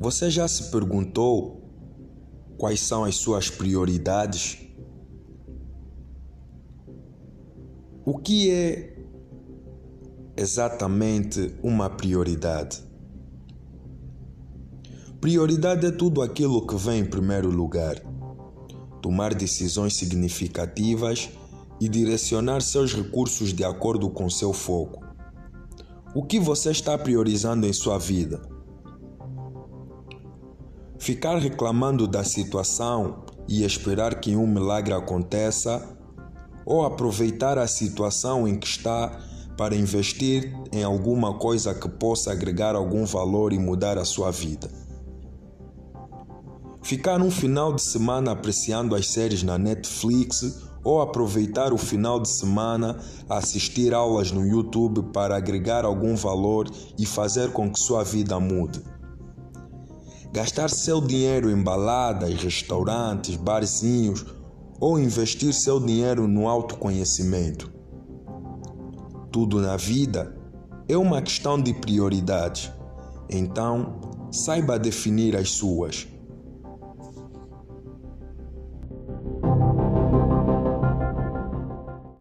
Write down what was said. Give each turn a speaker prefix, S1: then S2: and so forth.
S1: Você já se perguntou quais são as suas prioridades? O que é exatamente uma prioridade? Prioridade é tudo aquilo que vem em primeiro lugar. Tomar decisões significativas e direcionar seus recursos de acordo com seu foco. O que você está priorizando em sua vida? Ficar reclamando da situação e esperar que um milagre aconteça, ou aproveitar a situação em que está para investir em alguma coisa que possa agregar algum valor e mudar a sua vida. Ficar um final de semana apreciando as séries na Netflix ou aproveitar o final de semana a assistir aulas no YouTube para agregar algum valor e fazer com que sua vida mude. Gastar seu dinheiro em baladas, restaurantes, barzinhos ou investir seu dinheiro no autoconhecimento. Tudo na vida é uma questão de prioridades. Então, saiba definir as suas.